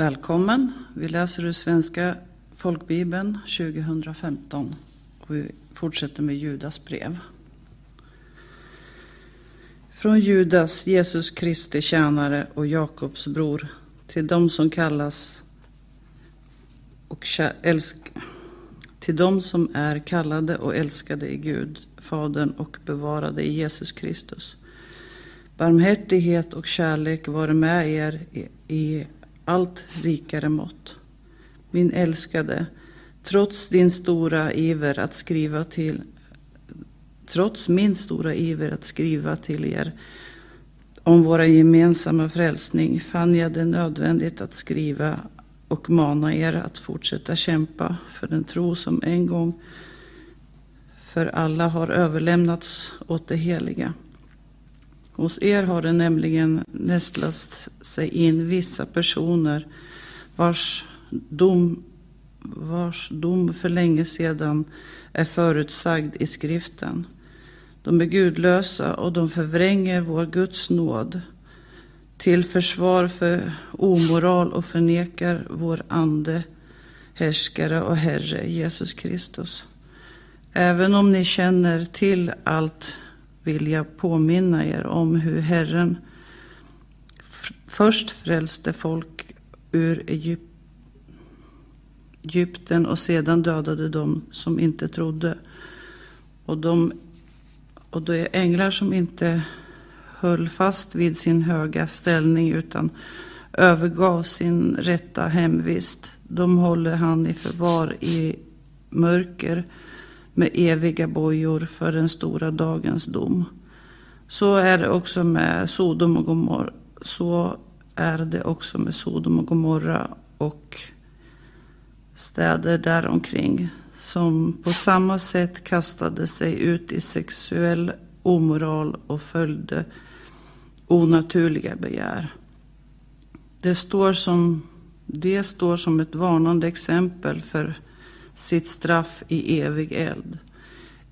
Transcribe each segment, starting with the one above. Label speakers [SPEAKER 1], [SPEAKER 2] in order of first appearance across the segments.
[SPEAKER 1] Välkommen! Vi läser ur Svenska folkbibeln 2015 och vi fortsätter med Judas brev. Från Judas, Jesus Kristi tjänare och Jakobs bror, till dem som kallas och älsk till dem som är kallade och älskade i Gud, Fadern och bevarade i Jesus Kristus. Barmhärtighet och kärlek vare med er i, i allt rikare mått. Min älskade, trots din stora iver att skriva till trots min stora iver att skriva till er om våra gemensamma frälsning fann jag det nödvändigt att skriva och mana er att fortsätta kämpa för den tro som en gång för alla har överlämnats åt det heliga. Hos er har det nämligen nästlat sig in vissa personer vars dom, vars dom för länge sedan är förutsagd i skriften. De är gudlösa och de förvränger vår Guds nåd till försvar för omoral och förnekar vår ande, härskare och Herre Jesus Kristus. Även om ni känner till allt vill jag påminna er om hur Herren först frälste folk ur Egypten och sedan dödade dem som inte trodde. Och, de, och det är änglar som inte höll fast vid sin höga ställning utan övergav sin rätta hemvist. De håller han i förvar i mörker med eviga bojor för den stora dagens dom. Så är det också med Sodom och Gomorra. Så är det också med Sodom och Gomorra och städer däromkring som på samma sätt kastade sig ut i sexuell omoral och följde onaturliga begär. Det står som, det står som ett varnande exempel för sitt straff i evig eld.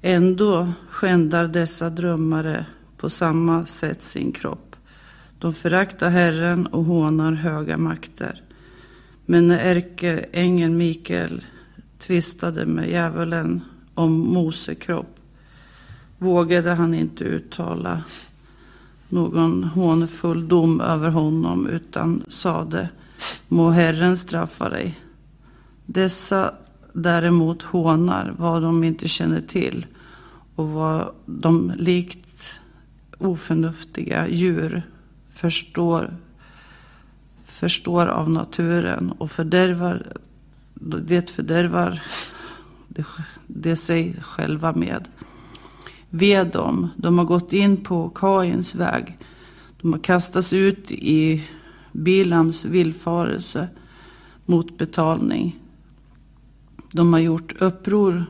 [SPEAKER 1] Ändå skändar dessa drömmare på samma sätt sin kropp. De föraktar Herren och hånar höga makter. Men när ärkeängeln Mikael tvistade med djävulen om Mose kropp vågade han inte uttala någon hånfull dom över honom utan sade Må Herren straffa dig. Dessa däremot hånar vad de inte känner till och vad de likt oförnuftiga djur förstår, förstår av naturen och fördärvar, det fördärvar det, det sig själva med. Ve dem, de har gått in på Kains väg. De har kastats ut i Bilams villfarelse mot betalning. De har gjort uppror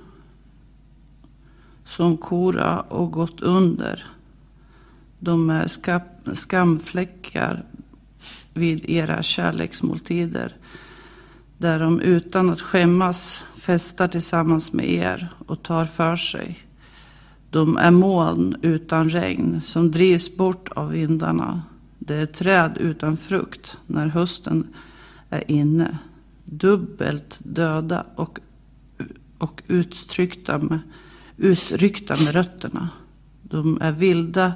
[SPEAKER 1] som Kora och gått under. De är skamfläckar vid era kärleksmåltider där de utan att skämmas festar tillsammans med er och tar för sig. De är moln utan regn som drivs bort av vindarna. Det är träd utan frukt när hösten är inne. Dubbelt döda och och uttryckta med, utryckta med rötterna. De är vilda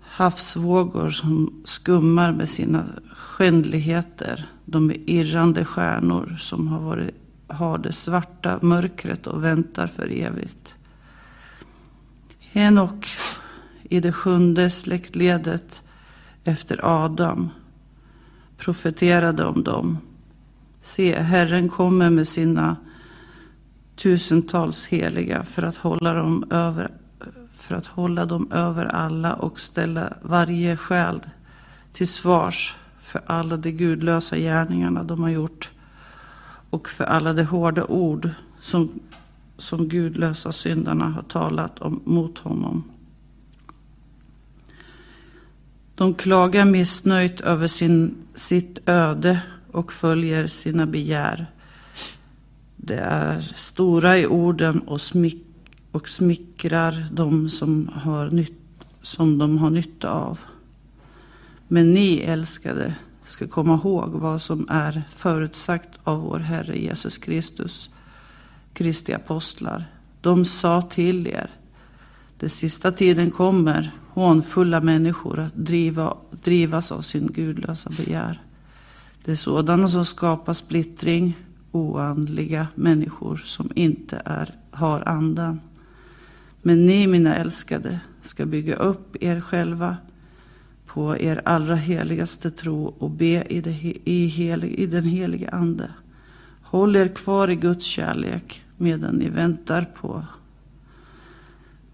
[SPEAKER 1] havsvågor som skummar med sina skändligheter. De är irrande stjärnor som har, varit, har det svarta mörkret och väntar för evigt. Henok i det sjunde släktledet efter Adam profeterade om dem. Se, Herren kommer med sina tusentals heliga för att hålla dem över, för att hålla dem över alla och ställa varje själ till svars för alla de gudlösa gärningarna de har gjort och för alla de hårda ord som, som gudlösa syndarna har talat om, mot honom. De klagar missnöjt över sin, sitt öde och följer sina begär. Det är stora i orden och, smick, och smickrar de som, har nytt, som de har nytta av. Men ni älskade ska komma ihåg vad som är förutsagt av vår Herre Jesus Kristus, Kristi apostlar. De sa till er, Den sista tiden kommer hånfulla människor att driva, drivas av sin gudlösa begär. Det är sådana som skapar splittring, oandliga människor som inte är, har andan. Men ni, mina älskade, ska bygga upp er själva på er allra heligaste tro och be i, det, i, helig, i den heliga Ande. Håll er kvar i Guds kärlek medan ni väntar på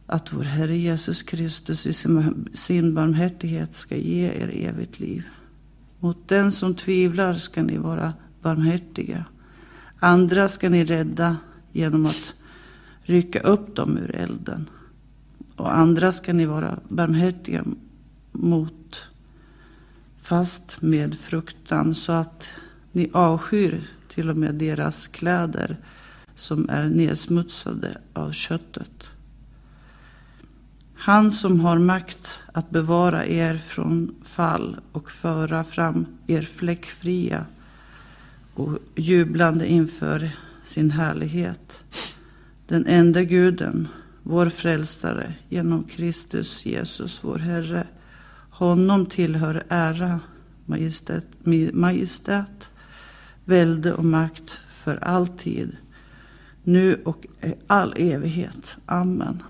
[SPEAKER 1] att vår Herre Jesus Kristus i sin barmhärtighet ska ge er evigt liv. Mot den som tvivlar ska ni vara barmhärtiga. Andra ska ni rädda genom att rycka upp dem ur elden. Och andra ska ni vara barmhärtiga mot fast med fruktan så att ni avskyr till och med deras kläder som är nedsmutsade av köttet. Han som har makt att bevara er från fall och föra fram er fläckfria och jublande inför sin härlighet. Den enda guden, vår frälsare, genom Kristus Jesus, vår Herre. Honom tillhör ära, majestät, majestät välde och makt för alltid, nu och all evighet. Amen.